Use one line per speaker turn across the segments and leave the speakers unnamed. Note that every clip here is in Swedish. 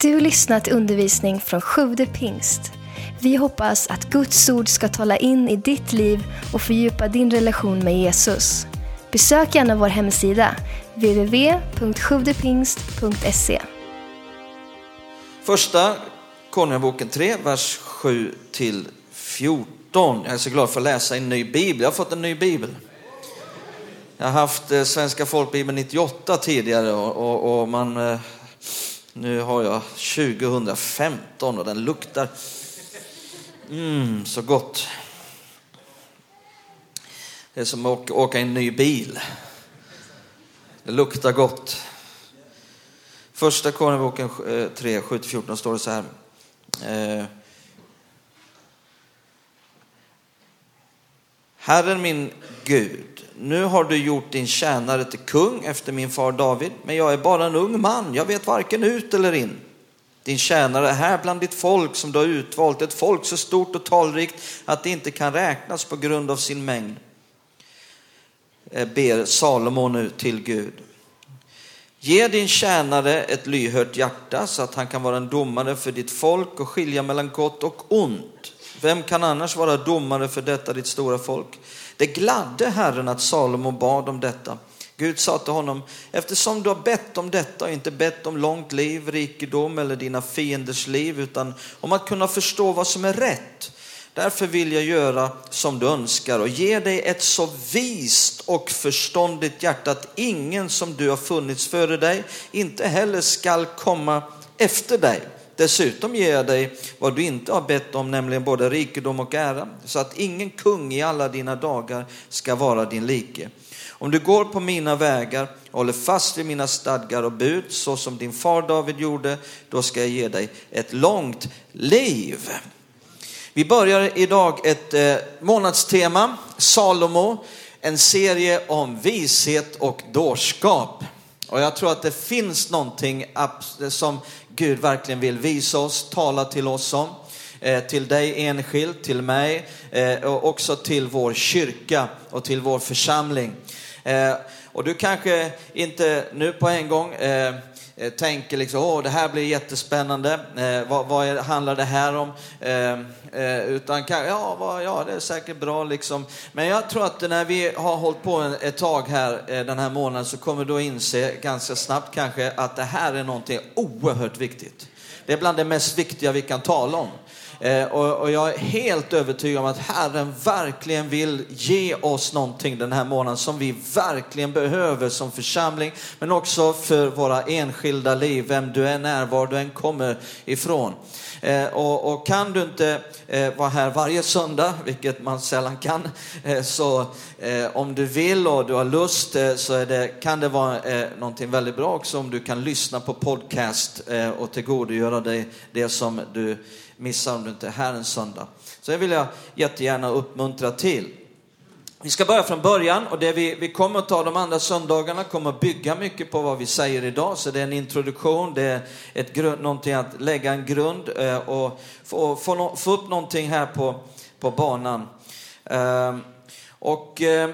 Du lyssnat till undervisning från Sjude pingst. Vi hoppas att Guds ord ska tala in i ditt liv och fördjupa din relation med Jesus. Besök gärna vår hemsida, www.sjuvdepingst.se.
Första Konungaboken 3, vers 7 till 14. Jag är så glad för att läsa en ny bibel. Jag har fått en ny bibel. Jag har haft eh, Svenska folkbibeln 98 tidigare och, och, och man, eh, nu har jag 2015 och den luktar mm, så gott. Det är som att åka i en ny bil. Det luktar gott. Första Konungaboken eh, 3, 7-14 står det så här. Eh, Herren min Gud, nu har du gjort din tjänare till kung efter min far David, men jag är bara en ung man, jag vet varken ut eller in. Din tjänare är här bland ditt folk som du har utvalt, ett folk så stort och talrikt att det inte kan räknas på grund av sin mängd. Eh, ber Salomo nu till Gud. Ge din tjänare ett lyhört hjärta så att han kan vara en domare för ditt folk och skilja mellan gott och ont. Vem kan annars vara domare för detta ditt stora folk? Det gladde Herren att Salomo bad om detta. Gud sa till honom, eftersom du har bett om detta och inte bett om långt liv, rikedom eller dina fienders liv, utan om att kunna förstå vad som är rätt. Därför vill jag göra som du önskar och ge dig ett så vist och förståndigt hjärta att ingen som du har funnits före dig inte heller skall komma efter dig. Dessutom ger jag dig vad du inte har bett om, nämligen både rikedom och ära, så att ingen kung i alla dina dagar ska vara din like. Om du går på mina vägar och håller fast vid mina stadgar och bud, så som din far David gjorde, då ska jag ge dig ett långt liv. Vi börjar idag ett eh, månadstema, Salomo, en serie om vishet och dårskap. Och jag tror att det finns någonting som Gud verkligen vill visa oss, tala till oss om. Eh, till dig enskilt, till mig eh, och också till vår kyrka och till vår församling. Eh, och du kanske inte nu på en gång Eh, tänker liksom, åh, det här blir jättespännande. Eh, vad, vad är, handlar det här om? Ehm, eh, utan ja, vad, ja, det är säkert bra liksom. Men jag tror att när vi har hållit på ett tag här den här månaden så kommer du att inse ganska snabbt kanske att det här är någonting oerhört viktigt. Det är bland det mest viktiga vi kan tala om. Eh, och, jag är helt övertygad om att Herren verkligen vill ge oss någonting den här månaden som vi verkligen behöver som församling, men också för våra enskilda liv, vem du än är, var du än kommer ifrån. Eh, och, och, kan du inte eh, vara här varje söndag, vilket man sällan kan, eh, så om du vill och du har lust så det, kan det vara någonting väldigt bra också om du kan lyssna på podcast och tillgodogöra dig det som du missa om du inte är här en söndag. Så det vill jag jättegärna uppmuntra till. Vi ska börja från början och det vi, vi kommer att ta de andra söndagarna kommer att bygga mycket på vad vi säger idag. Så det är en introduktion, det är ett grund, någonting att lägga en grund eh, och få, få, få upp någonting här på, på banan. Ehm, och eh,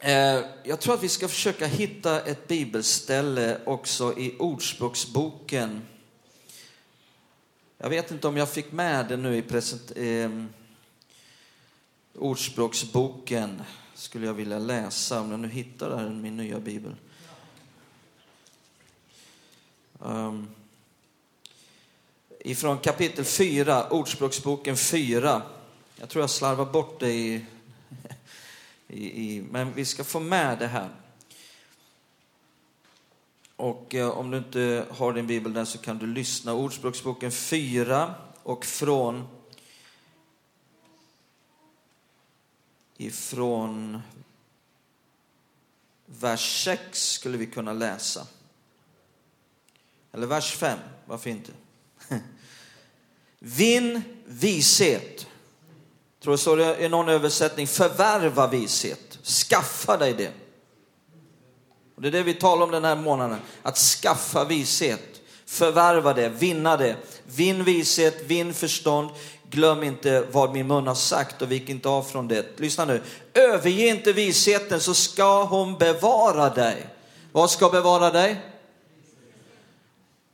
eh, jag tror att vi ska försöka hitta ett bibelställe också i Ordspråksboken jag vet inte om jag fick med det nu i present, eh, Ordspråksboken. Skulle jag vilja läsa, om jag nu hittar det här i min nya bibel. Um, ifrån kapitel 4, Ordspråksboken 4. Jag tror jag slarvar bort det i, i, i men vi ska få med det här. Och eh, om du inte har din bibel där så kan du lyssna. Ordspråksboken 4 och från ifrån vers 6 skulle vi kunna läsa. Eller vers 5, varför inte? Vinn vishet. Tror jag står det i någon översättning, förvärva vishet. Skaffa dig det. Och det är det vi talar om den här månaden, att skaffa vishet. Förvärva det, vinna det. Vinn vishet, vinn förstånd. Glöm inte vad min mun har sagt och vik inte av från det. Lyssna nu. Överge inte visheten så ska hon bevara dig. Vad ska bevara dig?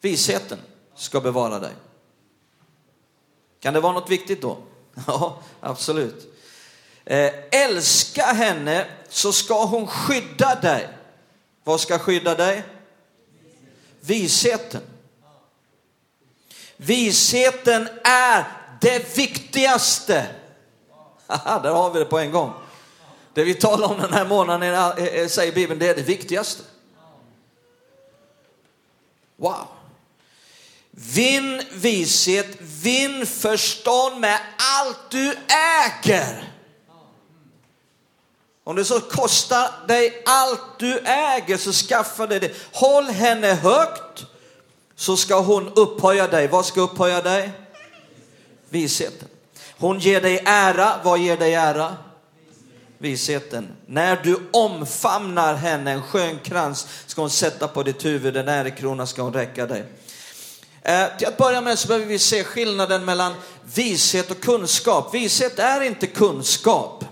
Visheten. ska bevara dig. Kan det vara något viktigt då? Ja, absolut. Eh, älska henne så ska hon skydda dig. Vad ska skydda dig? Visheten. Visheten är det viktigaste. där har vi det på en gång. Det vi talar om den här månaden säger Bibeln, det är det viktigaste. Wow. Vinn vishet, vinn förstånd med allt du äger. Om det så kostar dig allt du äger så skaffa dig det. Håll henne högt så ska hon upphöja dig. Vad ska upphöja dig? Visheten. Hon ger dig ära. Vad ger dig ära? Visheten. När du omfamnar henne, en skön krans ska hon sätta på ditt huvud, en ärekrona ska hon räcka dig. Eh, till att börja med så behöver vi se skillnaden mellan vishet och kunskap. Vishet är inte kunskap.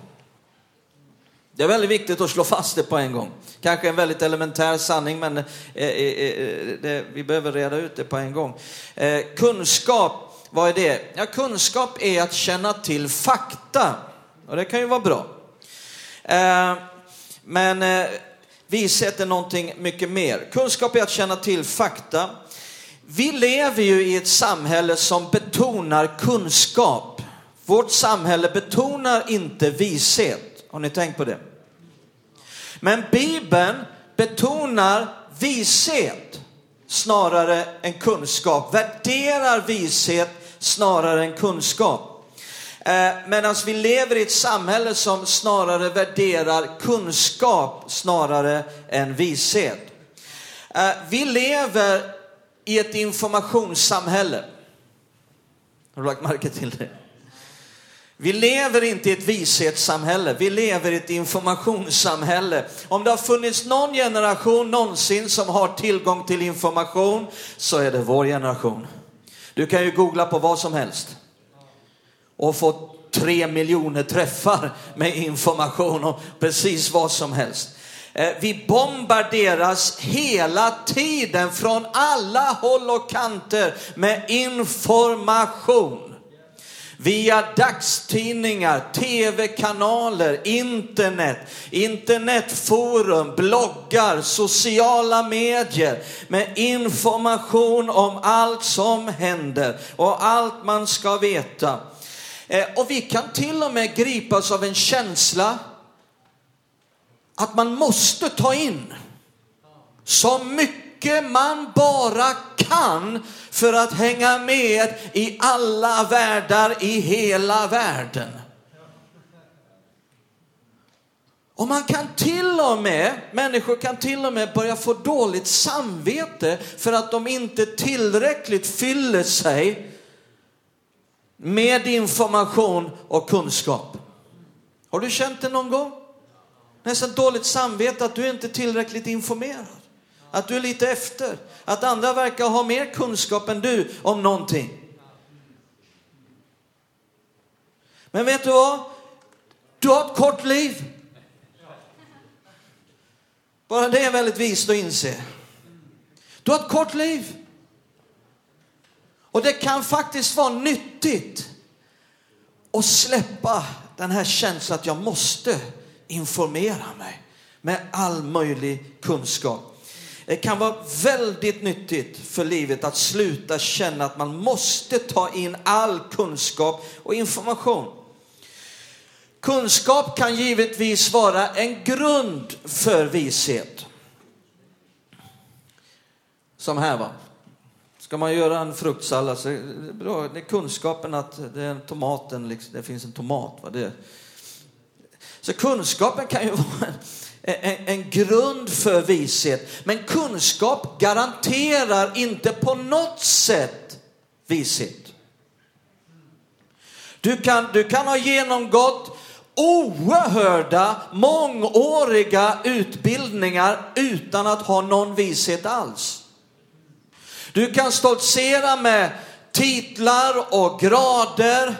Det är väldigt viktigt att slå fast det på en gång. Kanske en väldigt elementär sanning, men eh, eh, eh, det, vi behöver reda ut det på en gång. Eh, kunskap, vad är det? Ja, kunskap är att känna till fakta. Och det kan ju vara bra. Eh, men eh, vishet är någonting mycket mer. Kunskap är att känna till fakta. Vi lever ju i ett samhälle som betonar kunskap. Vårt samhälle betonar inte vishet. Har ni tänkt på det? Men Bibeln betonar vishet snarare än kunskap, värderar vishet snarare än kunskap. Eh, Medan vi lever i ett samhälle som snarare värderar kunskap snarare än vishet. Eh, vi lever i ett informationssamhälle. Har du lagt märke till det? Vi lever inte i ett vishetssamhälle, vi lever i ett informationssamhälle. Om det har funnits någon generation någonsin som har tillgång till information så är det vår generation. Du kan ju googla på vad som helst och få tre miljoner träffar med information om precis vad som helst. Eh, vi bombarderas hela tiden från alla håll och kanter med information. Via dagstidningar, tv-kanaler, internet, internetforum, bloggar, sociala medier med information om allt som händer och allt man ska veta. Eh, och vi kan till och med gripas av en känsla att man måste ta in så mycket man bara kan för att hänga med i alla världar i hela världen. Och man kan till och med, människor kan till och med börja få dåligt samvete för att de inte tillräckligt fyller sig med information och kunskap. Har du känt det någon gång? Nästan dåligt samvete att du inte är tillräckligt informerad att du är lite efter, att andra verkar ha mer kunskap än du om någonting. Men vet du vad? Du har ett kort liv. Bara det är väldigt vist att inse. Du har ett kort liv. Och det kan faktiskt vara nyttigt att släppa den här känslan att jag måste informera mig med all möjlig kunskap. Det kan vara väldigt nyttigt för livet att sluta känna att man måste ta in all kunskap och information. Kunskap kan givetvis vara en grund för vishet. Som här va. Ska man göra en fruktsallad så är det, bra. det är kunskapen att det är en tomaten, liksom, det finns en tomat. Va? Det, så kunskapen kan ju vara en, en grund för vishet. Men kunskap garanterar inte på något sätt vishet. Du kan, du kan ha genomgått oerhörda, mångåriga utbildningar utan att ha någon vishet alls. Du kan stoltsera med titlar och grader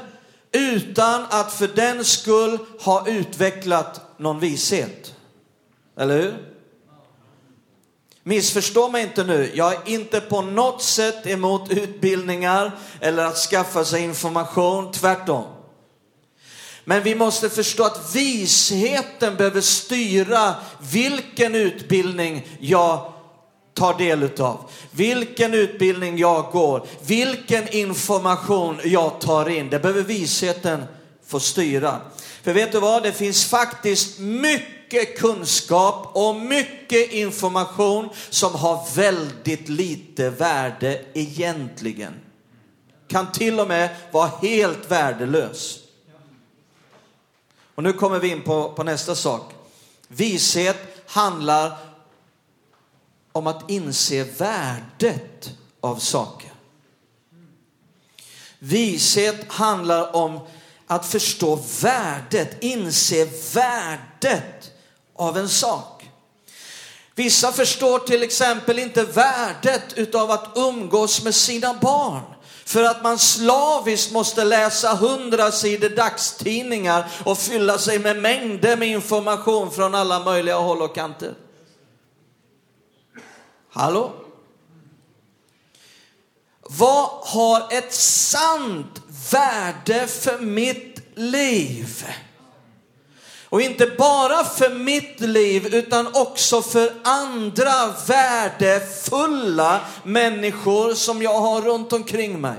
utan att för den skull ha utvecklat någon vishet. Eller hur? Missförstå mig inte nu, jag är inte på något sätt emot utbildningar eller att skaffa sig information, tvärtom. Men vi måste förstå att visheten behöver styra vilken utbildning jag tar del utav. Vilken utbildning jag går, vilken information jag tar in. Det behöver visheten få styra. För vet du vad, det finns faktiskt mycket mycket kunskap och mycket information som har väldigt lite värde egentligen. Kan till och med vara helt värdelös. Och nu kommer vi in på, på nästa sak. Vishet handlar om att inse värdet av saker. Vishet handlar om att förstå värdet, inse värdet av en sak. Vissa förstår till exempel inte värdet utav att umgås med sina barn. För att man slaviskt måste läsa hundra sidor dagstidningar och fylla sig med mängder med information från alla möjliga håll och kanter. Hallå? Vad har ett sant värde för mitt liv? Och inte bara för mitt liv utan också för andra värdefulla människor som jag har runt omkring mig.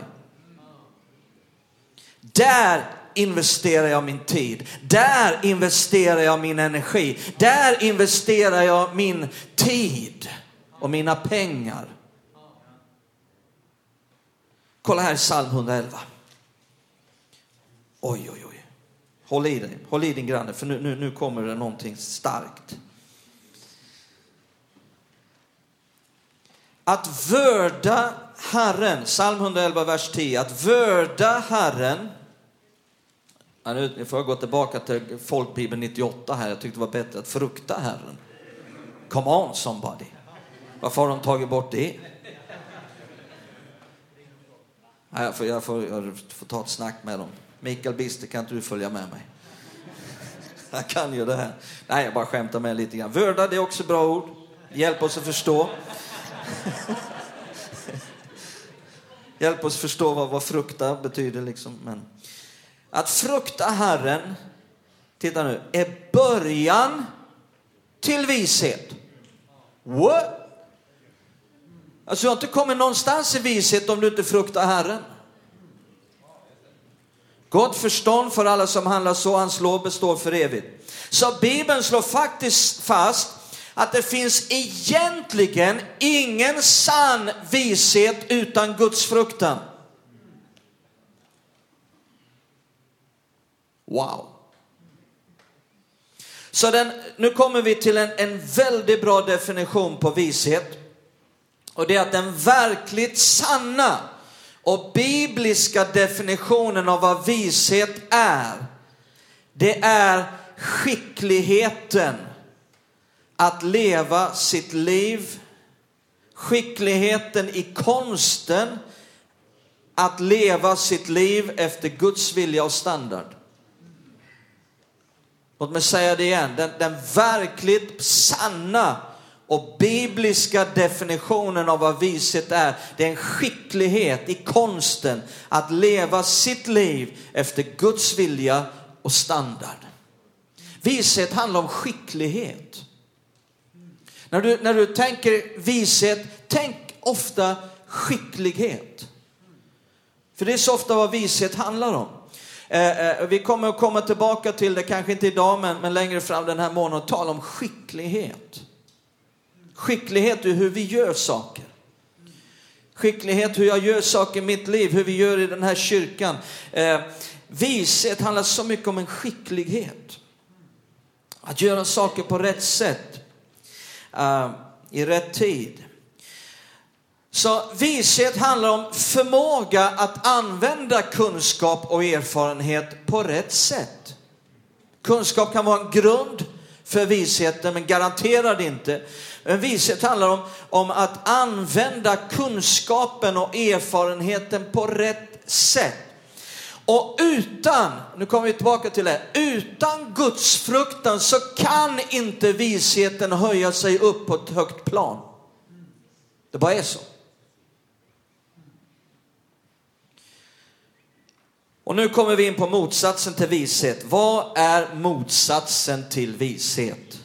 Där investerar jag min tid. Där investerar jag min energi. Där investerar jag min tid och mina pengar. Kolla här i psalm 111. Oj, oj, oj. Håll i dig, håll i din granne, för nu, nu, nu kommer det någonting starkt. Att vörda Herren, psalm 111, vers 10. Att vörda Herren. Ja, nu får jag gå tillbaka till folkbibeln 98 här. Jag tyckte det var bättre att frukta Herren. Come on somebody. Varför har de tagit bort det? Jag får, jag får, jag får ta ett snack med dem. Mikael Bister, kan inte du följa med mig? Han kan ju det här. Nej, jag bara skämtar med lite grann. Vörda, det är också bra ord. Hjälp oss att förstå. Hjälp oss förstå vad, vad frukta betyder. Liksom. Men att frukta Herren, titta nu, är början till vishet. What? Alltså, du har inte kommit någonstans i vishet om du inte fruktar Herren. Gott förstånd för alla som handlar så, hans lov består för evigt. Så Bibeln slår faktiskt fast att det finns egentligen ingen sann vishet utan Guds fruktan. Wow. Så den, nu kommer vi till en, en väldigt bra definition på vishet. Och det är att den verkligt sanna och bibliska definitionen av vad vishet är, det är skickligheten att leva sitt liv, skickligheten i konsten att leva sitt liv efter Guds vilja och standard. Låt mig säga det igen, den, den verkligt sanna och bibliska definitionen av vad vishet är, det är en skicklighet i konsten att leva sitt liv efter Guds vilja och standard. Vishet handlar om skicklighet. När du, när du tänker vishet, tänk ofta skicklighet. För det är så ofta vad vishet handlar om. Eh, eh, vi kommer att komma tillbaka till det, kanske inte idag, men, men längre fram den här månaden, och tala om skicklighet. Skicklighet i hur vi gör saker. Skicklighet hur jag gör saker i mitt liv, hur vi gör i den här kyrkan. Eh, vishet handlar så mycket om en skicklighet. Att göra saker på rätt sätt, eh, i rätt tid. Så vishet handlar om förmåga att använda kunskap och erfarenhet på rätt sätt. Kunskap kan vara en grund för visheten, men garanterar det inte. En vishet handlar om, om att använda kunskapen och erfarenheten på rätt sätt. Och utan, nu kommer vi tillbaka till det, utan Guds fruktan så kan inte visheten höja sig upp på ett högt plan. Det bara är så. Och nu kommer vi in på motsatsen till vishet. Vad är motsatsen till vishet?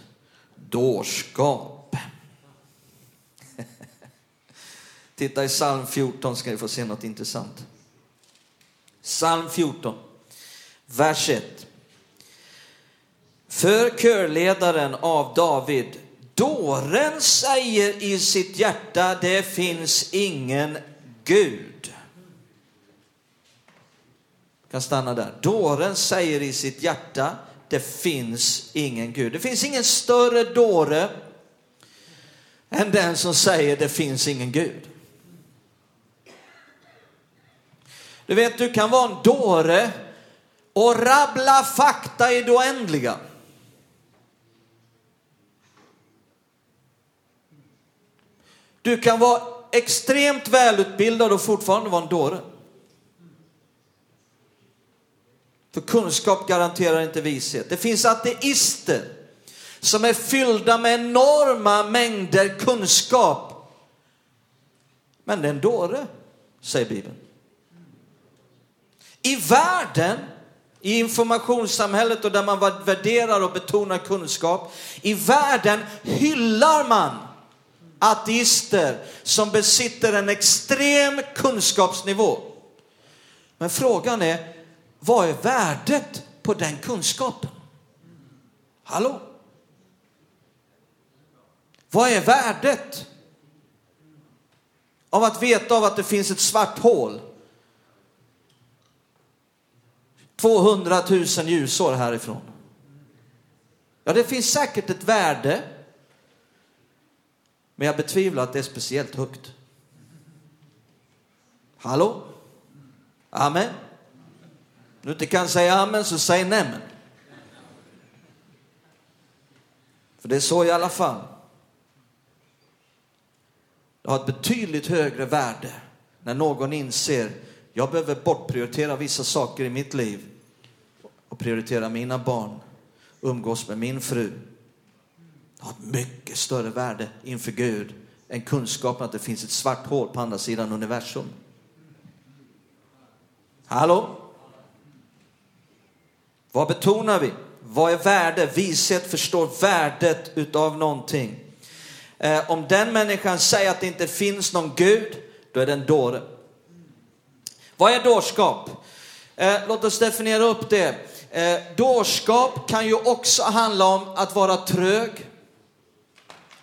Dårskap. Titta i psalm 14 ska ni få se något intressant. Psalm 14, vers 1. För körledaren av David, dåren säger i sitt hjärta, det finns ingen Gud. Kan stanna där. Dåren säger i sitt hjärta, det finns ingen Gud. Det finns ingen större dåre än den som säger det finns ingen Gud. Du vet, du kan vara en dåre och rabbla fakta i det oändliga. Du kan vara extremt välutbildad och fortfarande vara en dåre. För kunskap garanterar inte vishet. Det finns ateister som är fyllda med enorma mängder kunskap. Men det är en dåre, säger Bibeln. I världen, i informationssamhället och där man värderar och betonar kunskap, i världen hyllar man ateister som besitter en extrem kunskapsnivå. Men frågan är, vad är värdet på den kunskapen? Hallå? Vad är värdet av att veta av att det finns ett svart hål 200 000 ljusår härifrån? Ja, det finns säkert ett värde, men jag betvivlar att det är speciellt högt. Hallå? Amen du inte kan säga amen så säg nämen. För det är så i alla fall. Det har ett betydligt högre värde när någon inser jag behöver bortprioritera vissa saker i mitt liv och prioritera mina barn, umgås med min fru. Det har ett mycket större värde inför Gud än kunskapen att det finns ett svart hål på andra sidan universum. Hallå? Vad betonar vi? Vad är värde? Vishet förstår värdet utav någonting. Eh, om den människan säger att det inte finns någon Gud, då är det en dåre. Vad är dårskap? Eh, låt oss definiera upp det. Eh, dårskap kan ju också handla om att vara trög,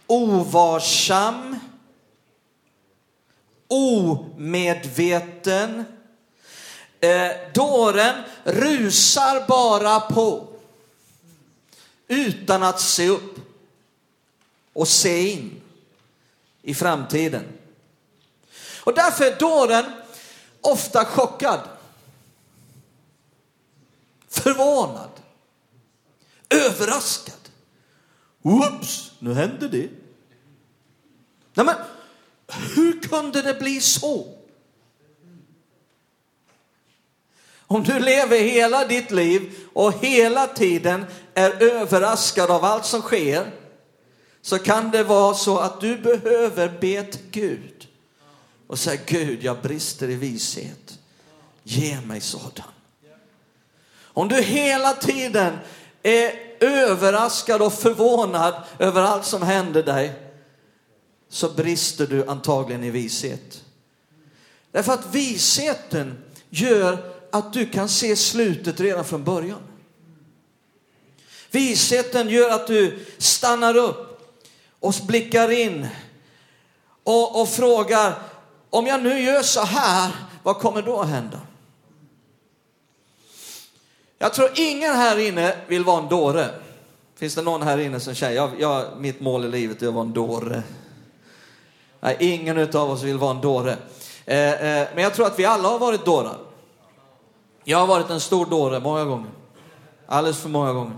ovarsam, omedveten. Eh, dåren rusar bara på utan att se upp och se in i framtiden. Och därför är dåren ofta chockad, förvånad, överraskad. Oops, nu hände det. Nej, men hur kunde det bli så? Om du lever hela ditt liv och hela tiden är överraskad av allt som sker så kan det vara så att du behöver be till Gud och säga Gud, jag brister i vishet. Ge mig sådan. Om du hela tiden är överraskad och förvånad över allt som händer dig så brister du antagligen i vishet. Därför att visheten gör att du kan se slutet redan från början. Visheten gör att du stannar upp och blickar in och, och frågar, om jag nu gör så här, vad kommer då att hända? Jag tror ingen här inne vill vara en dåre. Finns det någon här inne som säger, jag, jag, mitt mål i livet är att vara en dåre? Nej, ingen av oss vill vara en dåre. Eh, eh, men jag tror att vi alla har varit dårar. Jag har varit en stor dåre många gånger. Alldeles för många gånger.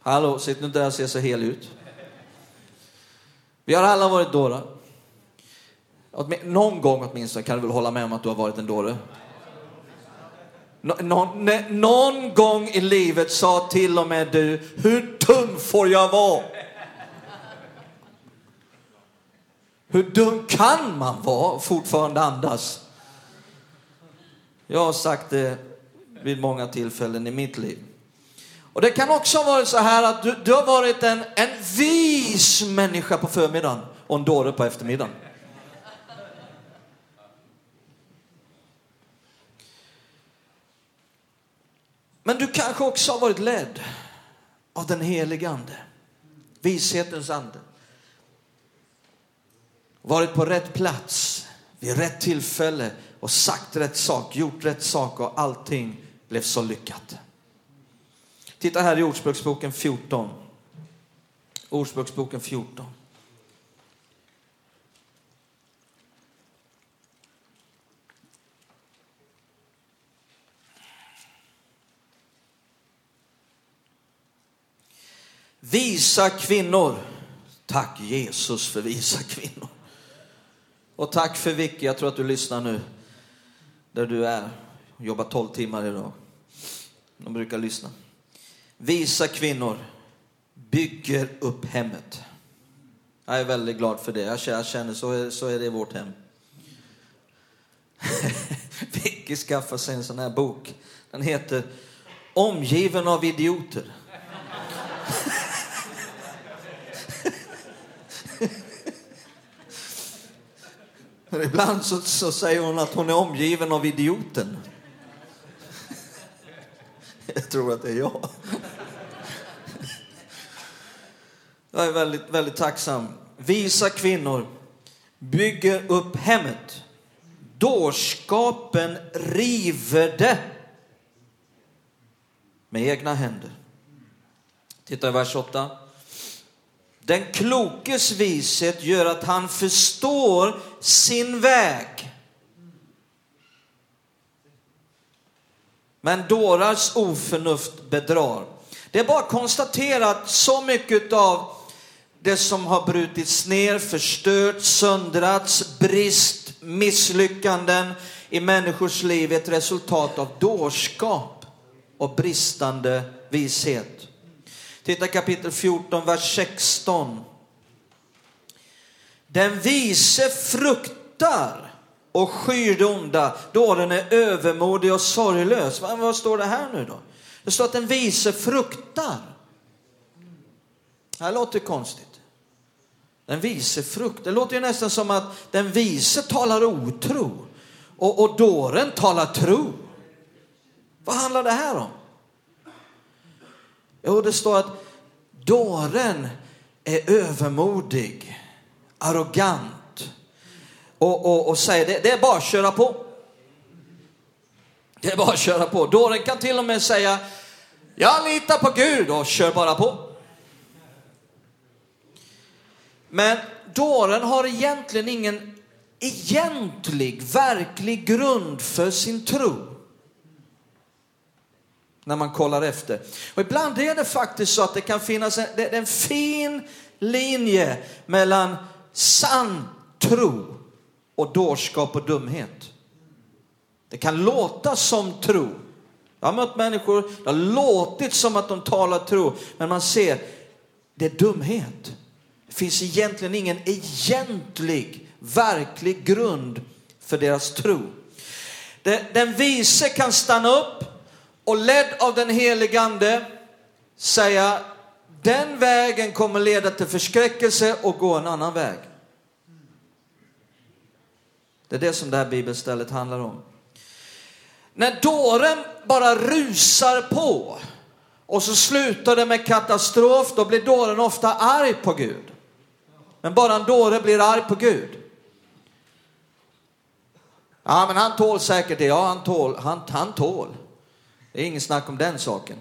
Hallå, sitt nu inte där och se så hel ut. Vi har alla varit dårar. Någon gång åtminstone kan du väl hålla med om att du har varit en dåre? Någon, någon gång i livet sa till och med du, hur dum får jag vara? Hur dum kan man vara och fortfarande andas? Jag har sagt det vid många tillfällen i mitt liv. Och det kan också vara så här att du, du har varit en, en vis människa på förmiddagen och en dåre på eftermiddagen. Men du kanske också har varit ledd av den helige Ande, vishetens ande. Varit på rätt plats vid rätt tillfälle och sagt rätt sak, gjort rätt sak och allting blev så lyckat. Titta här i Ordspråksboken 14. Ordspråksboken 14. Visa kvinnor. Tack Jesus för visa kvinnor. Och tack för Vicky, jag tror att du lyssnar nu. Där du är. Jobbar 12 timmar idag. De brukar lyssna. Visa kvinnor bygger upp hemmet. Jag är väldigt glad för det. Jag känner så är, så är det i vårt hem. Vicky skaffade sig en sån här bok. Den heter Omgiven av idioter. ibland så, så säger hon att hon är omgiven av idioten. Jag tror att det är jag. Jag är väldigt, väldigt tacksam. Visa kvinnor bygger upp hemmet. Dårskapen river det med egna händer. Titta i vers 8. Den klokes vishet gör att han förstår sin väg. Men dårars oförnuft bedrar. Det är bara att konstatera att så mycket av det som har brutits ner, förstörts, söndrats, brist, misslyckanden i människors liv är ett resultat av dårskap och bristande vishet. Titta kapitel 14, vers 16. Den vise fruktar och skyr det onda, då den är övermodig och sorglös. Vad, står det här nu då? Det står att den vise fruktar. Det här låter konstigt. Den vise frukt. Det låter ju nästan som att den vise talar otro och, och dåren talar tro. Vad handlar det här om? Jo, det står att dåren är övermodig, arrogant och, och, och säger det, det är bara att köra på. Det är bara att köra på. Dåren kan till och med säga jag litar på Gud och kör bara på. Men dåren har egentligen ingen egentlig, verklig grund för sin tro när man kollar efter. Och ibland är det faktiskt så att det kan finnas en, det en fin linje mellan sann tro och dårskap och dumhet. Det kan låta som tro. Jag har mött människor, det har låtit som att de talar tro, men man ser, det är dumhet. Det finns egentligen ingen egentlig, verklig grund för deras tro. Den vise kan stanna upp och ledd av den helige Ande säga den vägen kommer leda till förskräckelse och gå en annan väg. Det är det som det här bibelstället handlar om. När dåren bara rusar på och så slutar det med katastrof, då blir dåren ofta arg på Gud. Men bara en dåre blir arg på Gud. Ja, men han tål säkert det. Ja, han tål. Han, han tål. Det är ingen snack om den saken.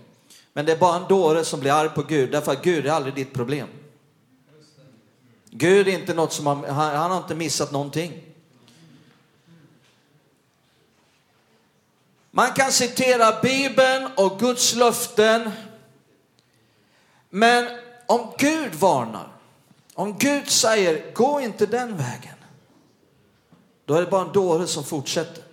Men det är bara en dåre som blir arg på Gud, därför att Gud är aldrig ditt problem. Gud är inte något som han, han har inte missat någonting. Man kan citera Bibeln och Guds löften. Men om Gud varnar, om Gud säger gå inte den vägen, då är det bara en dåre som fortsätter.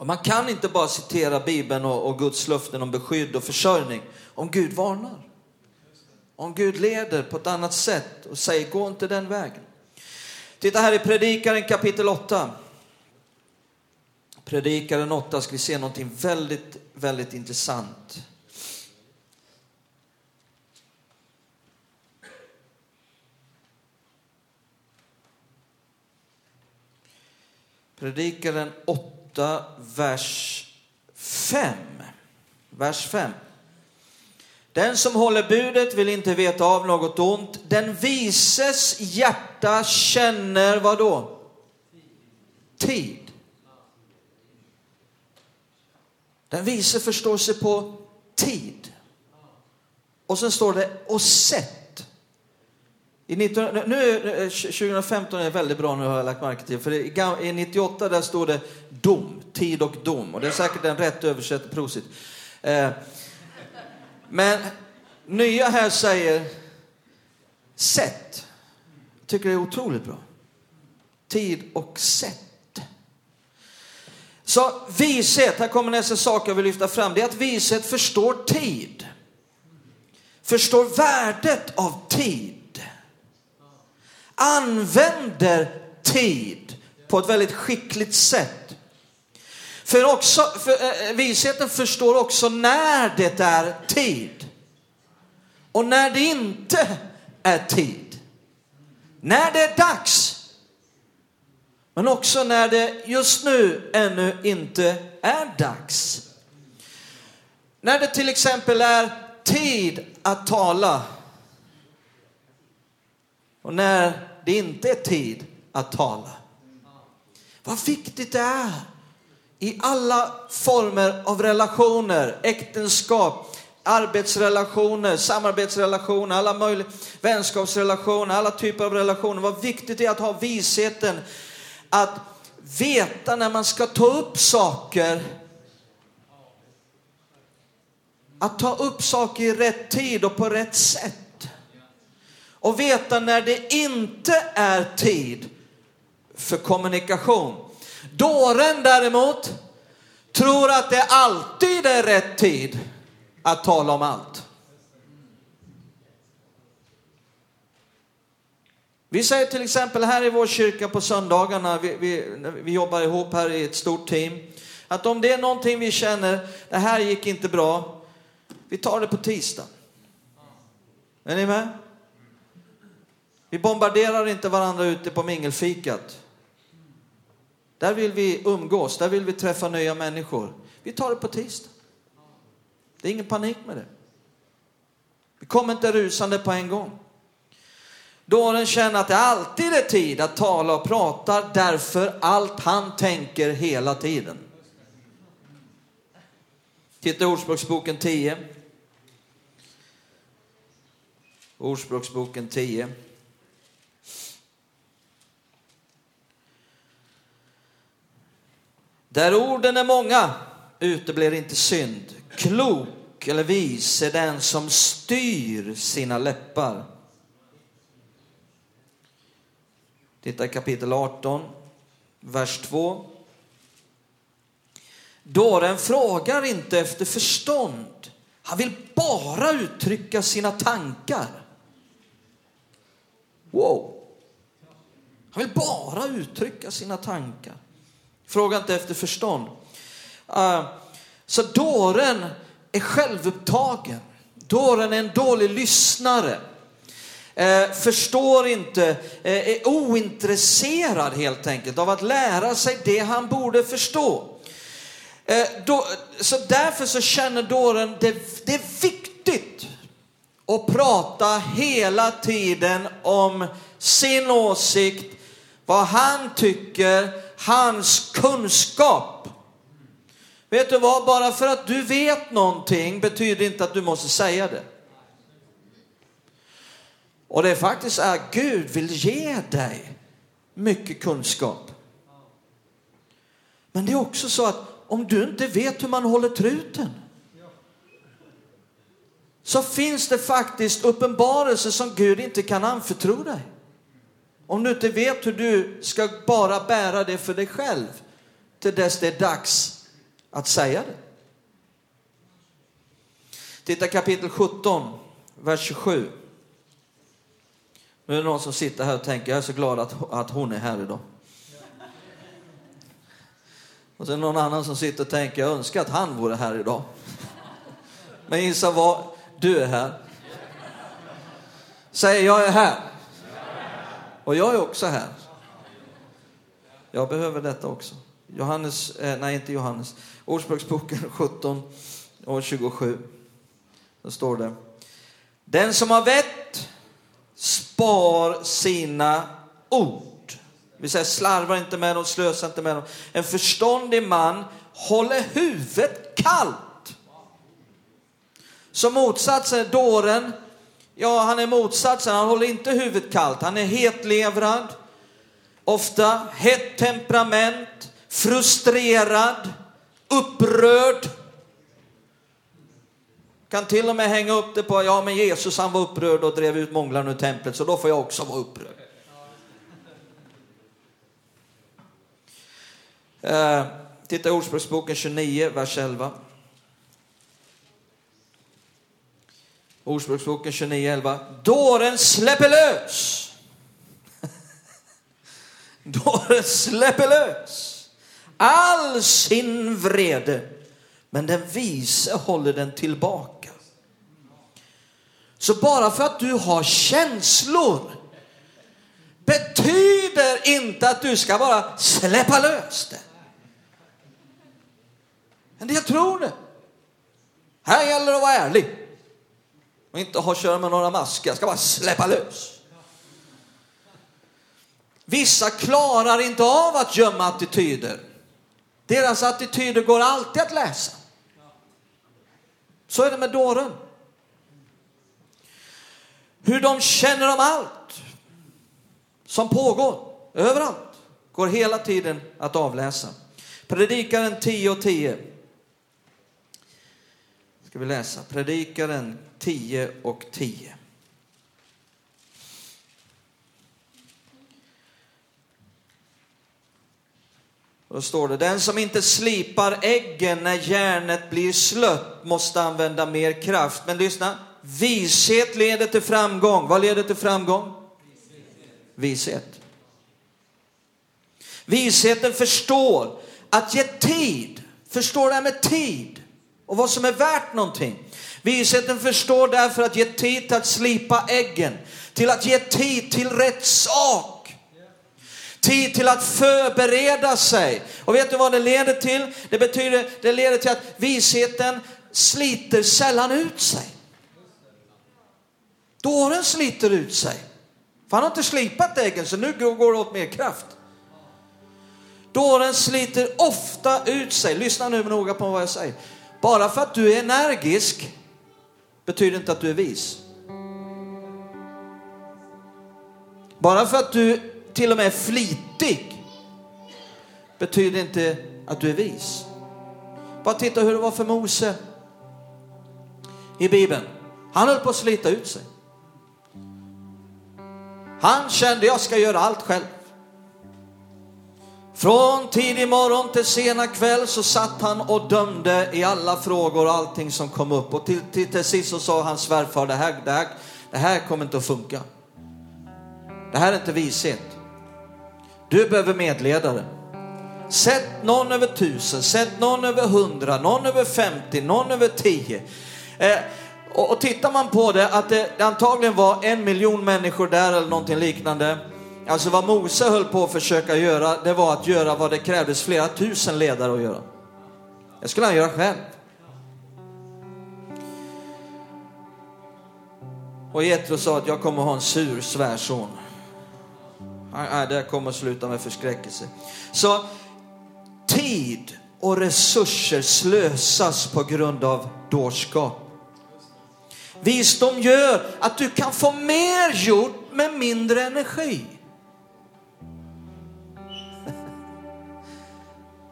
Och man kan inte bara citera Bibeln och, och Guds löften om beskydd och försörjning om Gud varnar. Om Gud leder på ett annat sätt och säger gå inte den vägen. Titta här i Predikaren kapitel 8. Predikaren 8 ska vi se någonting väldigt, väldigt intressant. Predikaren 8, 8, vers 5. Vers 5. Den som håller budet vill inte veta av något ont. Den vises hjärta känner vad då? Tid. Den vise förstår sig på tid. Och sen står det och sätt. I 19, nu, 2015 eh, är väldigt bra nu har jag lagt märke till. För i 98 där står det dom, tid och dom. Och det är säkert en rätt översatt prosit. Eh, men nya här säger sätt. Tycker det är otroligt bra. Tid och sätt. Så vishet, här kommer nästa sak jag vill lyfta fram. Det är att vishet förstår tid. Förstår värdet av tid använder tid på ett väldigt skickligt sätt. För, också, för eh, eh, visheten förstår också när det är tid och när det inte är tid. När det är dags, men också när det just nu ännu inte är dags. När det till exempel är tid att tala och när det inte är tid att tala. Vad viktigt det är i alla former av relationer, äktenskap, arbetsrelationer, samarbetsrelationer, alla möjliga vänskapsrelationer, alla typer av relationer. Vad viktigt det är att ha visheten att veta när man ska ta upp saker. Att ta upp saker i rätt tid och på rätt sätt och veta när det inte är tid för kommunikation. Dåren däremot tror att det alltid är rätt tid att tala om allt. Vi säger till exempel här i vår kyrka på söndagarna, vi, vi, vi jobbar ihop här i ett stort team, att om det är någonting vi känner, det här gick inte bra, vi tar det på tisdag. Är ni med? Vi bombarderar inte varandra ute på mingelfikat. Där vill vi umgås, där vill vi träffa nya människor. Vi tar det på tisdag. Det är ingen panik med det. Vi kommer inte rusande på en gång. Dåren känner att det alltid är tid att tala och prata därför allt han tänker hela tiden. Titta i Ordspråksboken 10. Ordspråksboken 10. Där orden är många uteblir inte synd. Klok eller vis är den som styr sina läppar. Titta i kapitel 18, vers 2. Dåren frågar inte efter förstånd. Han vill bara uttrycka sina tankar. Wow! Han vill bara uttrycka sina tankar. Fråga inte efter förstånd. Uh, så dåren är självupptagen. Dåren är en dålig lyssnare. Eh, förstår inte, eh, är ointresserad helt enkelt av att lära sig det han borde förstå. Eh, då, så därför så känner dåren det, det är viktigt att prata hela tiden om sin åsikt, vad han tycker, hans kunskap. Vet du vad, bara för att du vet någonting betyder inte att du måste säga det. Och det är faktiskt är Gud vill ge dig mycket kunskap. Men det är också så att om du inte vet hur man håller truten så finns det faktiskt uppenbarelser som Gud inte kan anförtro dig. Om du inte vet hur du ska bara bära det för dig själv till dess det är dags att säga det. Titta kapitel 17, vers 27. Nu är det någon som sitter här och tänker, jag är så glad att, att hon är här idag. Och sen någon annan som sitter och tänker, jag önskar att han vore här idag. Men gissa vad, du är här. Säg, jag är här. Och jag är också här. Jag behöver detta också. Johannes, eh, nej inte Johannes, Ordspråksboken 17 och 27. Då står det. Den som har vett spar sina ord. Vi säger slarvar inte med dem, slösar inte med dem. En förståndig man håller huvudet kallt. Så motsatsen, är dåren, ja han är motsatsen, han håller inte huvudet kallt. Han är hetlevrad, ofta hett temperament, frustrerad, upprörd. Kan till och med hänga upp det på, ja men Jesus han var upprörd och drev ut månglarna ur templet, så då får jag också vara upprörd. Eh, titta i Ordspråksboken 29, vers 11. Ordspråksboken 29.11. Dåren släpper lös. Dåren släpper lös all sin vrede, men den vise håller den tillbaka. Så bara för att du har känslor betyder inte att du ska bara släppa lös det. Men jag tror det. Här gäller det att vara ärlig och inte ha köra med några masker. Jag ska bara släppa lös. Vissa klarar inte av att gömma attityder. Deras attityder går alltid att läsa. Så är det med dåren. Hur de känner om allt som pågår överallt går hela tiden att avläsa. Predikaren 10 och 10. Ska vi läsa. Predikaren 10 och 10. Och då står det, den som inte slipar äggen när järnet blir slött måste använda mer kraft. Men lyssna, vishet leder till framgång. Vad leder till framgång? Vishet. Visheten förstår att ge tid, förstår det här med tid och vad som är värt någonting. Visheten förstår därför att ge tid till att slipa äggen, till att ge tid till rätt sak. Tid till att förbereda sig. Och vet du vad det leder till? Det betyder, det leder till att visheten sliter sällan ut sig. Dåren sliter ut sig. För han har inte slipat äggen så nu går det åt mer kraft. Dåren sliter ofta ut sig. Lyssna nu noga på vad jag säger. Bara för att du är energisk betyder inte att du är vis. Bara för att du till och med är flitig betyder inte att du är vis. Bara titta hur det var för Mose i Bibeln. Han höll på att slita ut sig. Han kände jag ska göra allt själv. Från tidig morgon till sena kväll så satt han och dömde i alla frågor och allting som kom upp. Och till, till, till sist så sa hans svärfar, det här, det, här, det här kommer inte att funka. Det här är inte vishet. Du behöver medledare. Sätt någon över tusen, sätt någon över hundra, någon över femtio, någon över tio. Eh, och, och tittar man på det, att det, det antagligen var en miljon människor där eller någonting liknande. Alltså vad Mose höll på att försöka göra, det var att göra vad det krävdes flera tusen ledare att göra. Det skulle han göra själv. Och Jethro sa att jag kommer ha en sur svärson. Nej, det kommer sluta med förskräckelse. Så tid och resurser slösas på grund av dårskap. Visdom gör att du kan få mer gjort med mindre energi.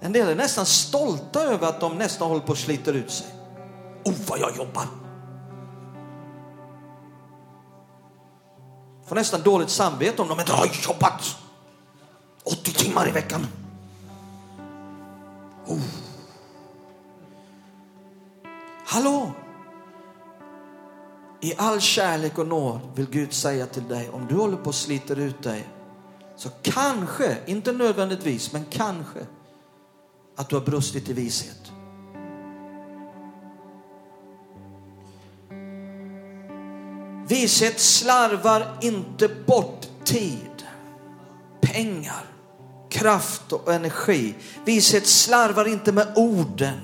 En del är nästan stolta över att de nästan håller på att slita ut sig. Oh, vad jag jobbar! Får nästan dåligt samvete om de inte har jobbat 80 timmar i veckan. Oh. Hallå! I all kärlek och nåd vill Gud säga till dig, om du håller på och sliter ut dig, så kanske, inte nödvändigtvis, men kanske, att du har brustit i vishet. Vishet slarvar inte bort tid, pengar, kraft och energi. Vishet slarvar inte med orden.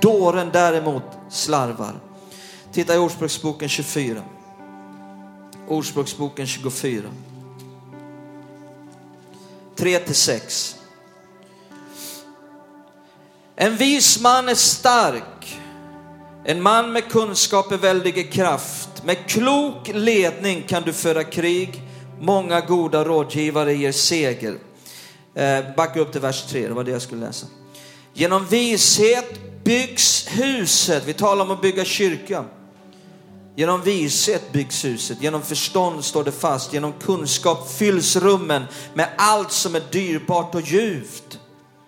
Dåren däremot slarvar. Titta i Ordspråksboken 24. Ordspråksboken 24. 3 till 6. En vis man är stark. En man med kunskap är väldig kraft. Med klok ledning kan du föra krig. Många goda rådgivare ger seger. Eh, backa upp till vers 3, det var det jag skulle läsa. Genom vishet byggs huset. Vi talar om att bygga kyrka. Genom vishet byggs huset, genom förstånd står det fast, genom kunskap fylls rummen med allt som är dyrbart och ljuvt.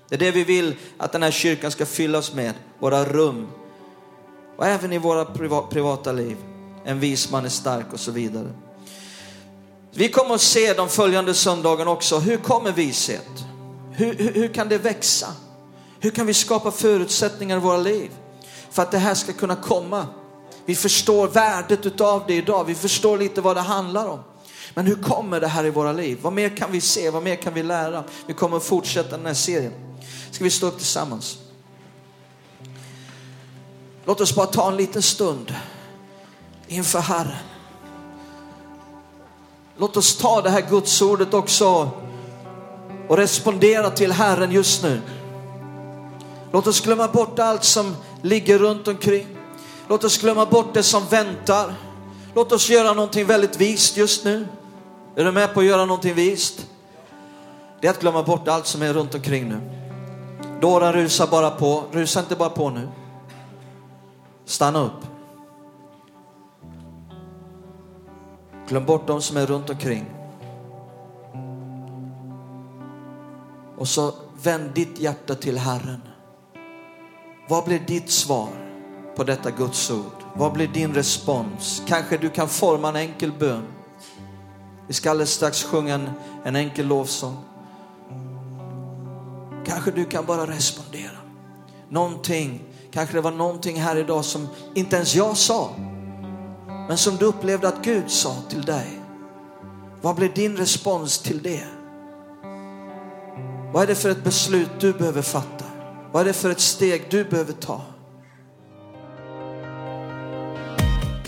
Det är det vi vill att den här kyrkan ska fyllas med, våra rum. Och även i våra privata liv. En vis man är stark och så vidare. Vi kommer att se de följande söndagarna också, hur kommer vishet? Hur, hur, hur kan det växa? Hur kan vi skapa förutsättningar i våra liv för att det här ska kunna komma? Vi förstår värdet utav det idag. Vi förstår lite vad det handlar om. Men hur kommer det här i våra liv? Vad mer kan vi se? Vad mer kan vi lära? Vi kommer att fortsätta den här serien. Ska vi stå upp tillsammans? Låt oss bara ta en liten stund inför Herren. Låt oss ta det här gudsordet också och respondera till Herren just nu. Låt oss glömma bort allt som ligger runt omkring. Låt oss glömma bort det som väntar. Låt oss göra någonting väldigt vist just nu. Är du med på att göra någonting vist? Det är att glömma bort allt som är runt omkring nu. Dåren rusar bara på. Rusa inte bara på nu. Stanna upp. Glöm bort de som är runt omkring. Och så vänd ditt hjärta till Herren. Vad blir ditt svar på detta Guds ord? Vad blir din respons? Kanske du kan forma en enkel bön. Vi ska alldeles strax sjunga en, en enkel lovsång. Kanske du kan bara respondera. Någonting, kanske det var någonting här idag som inte ens jag sa. Men som du upplevde att Gud sa till dig. Vad blir din respons till det? Vad är det för ett beslut du behöver fatta? Vad är det för ett steg du behöver ta?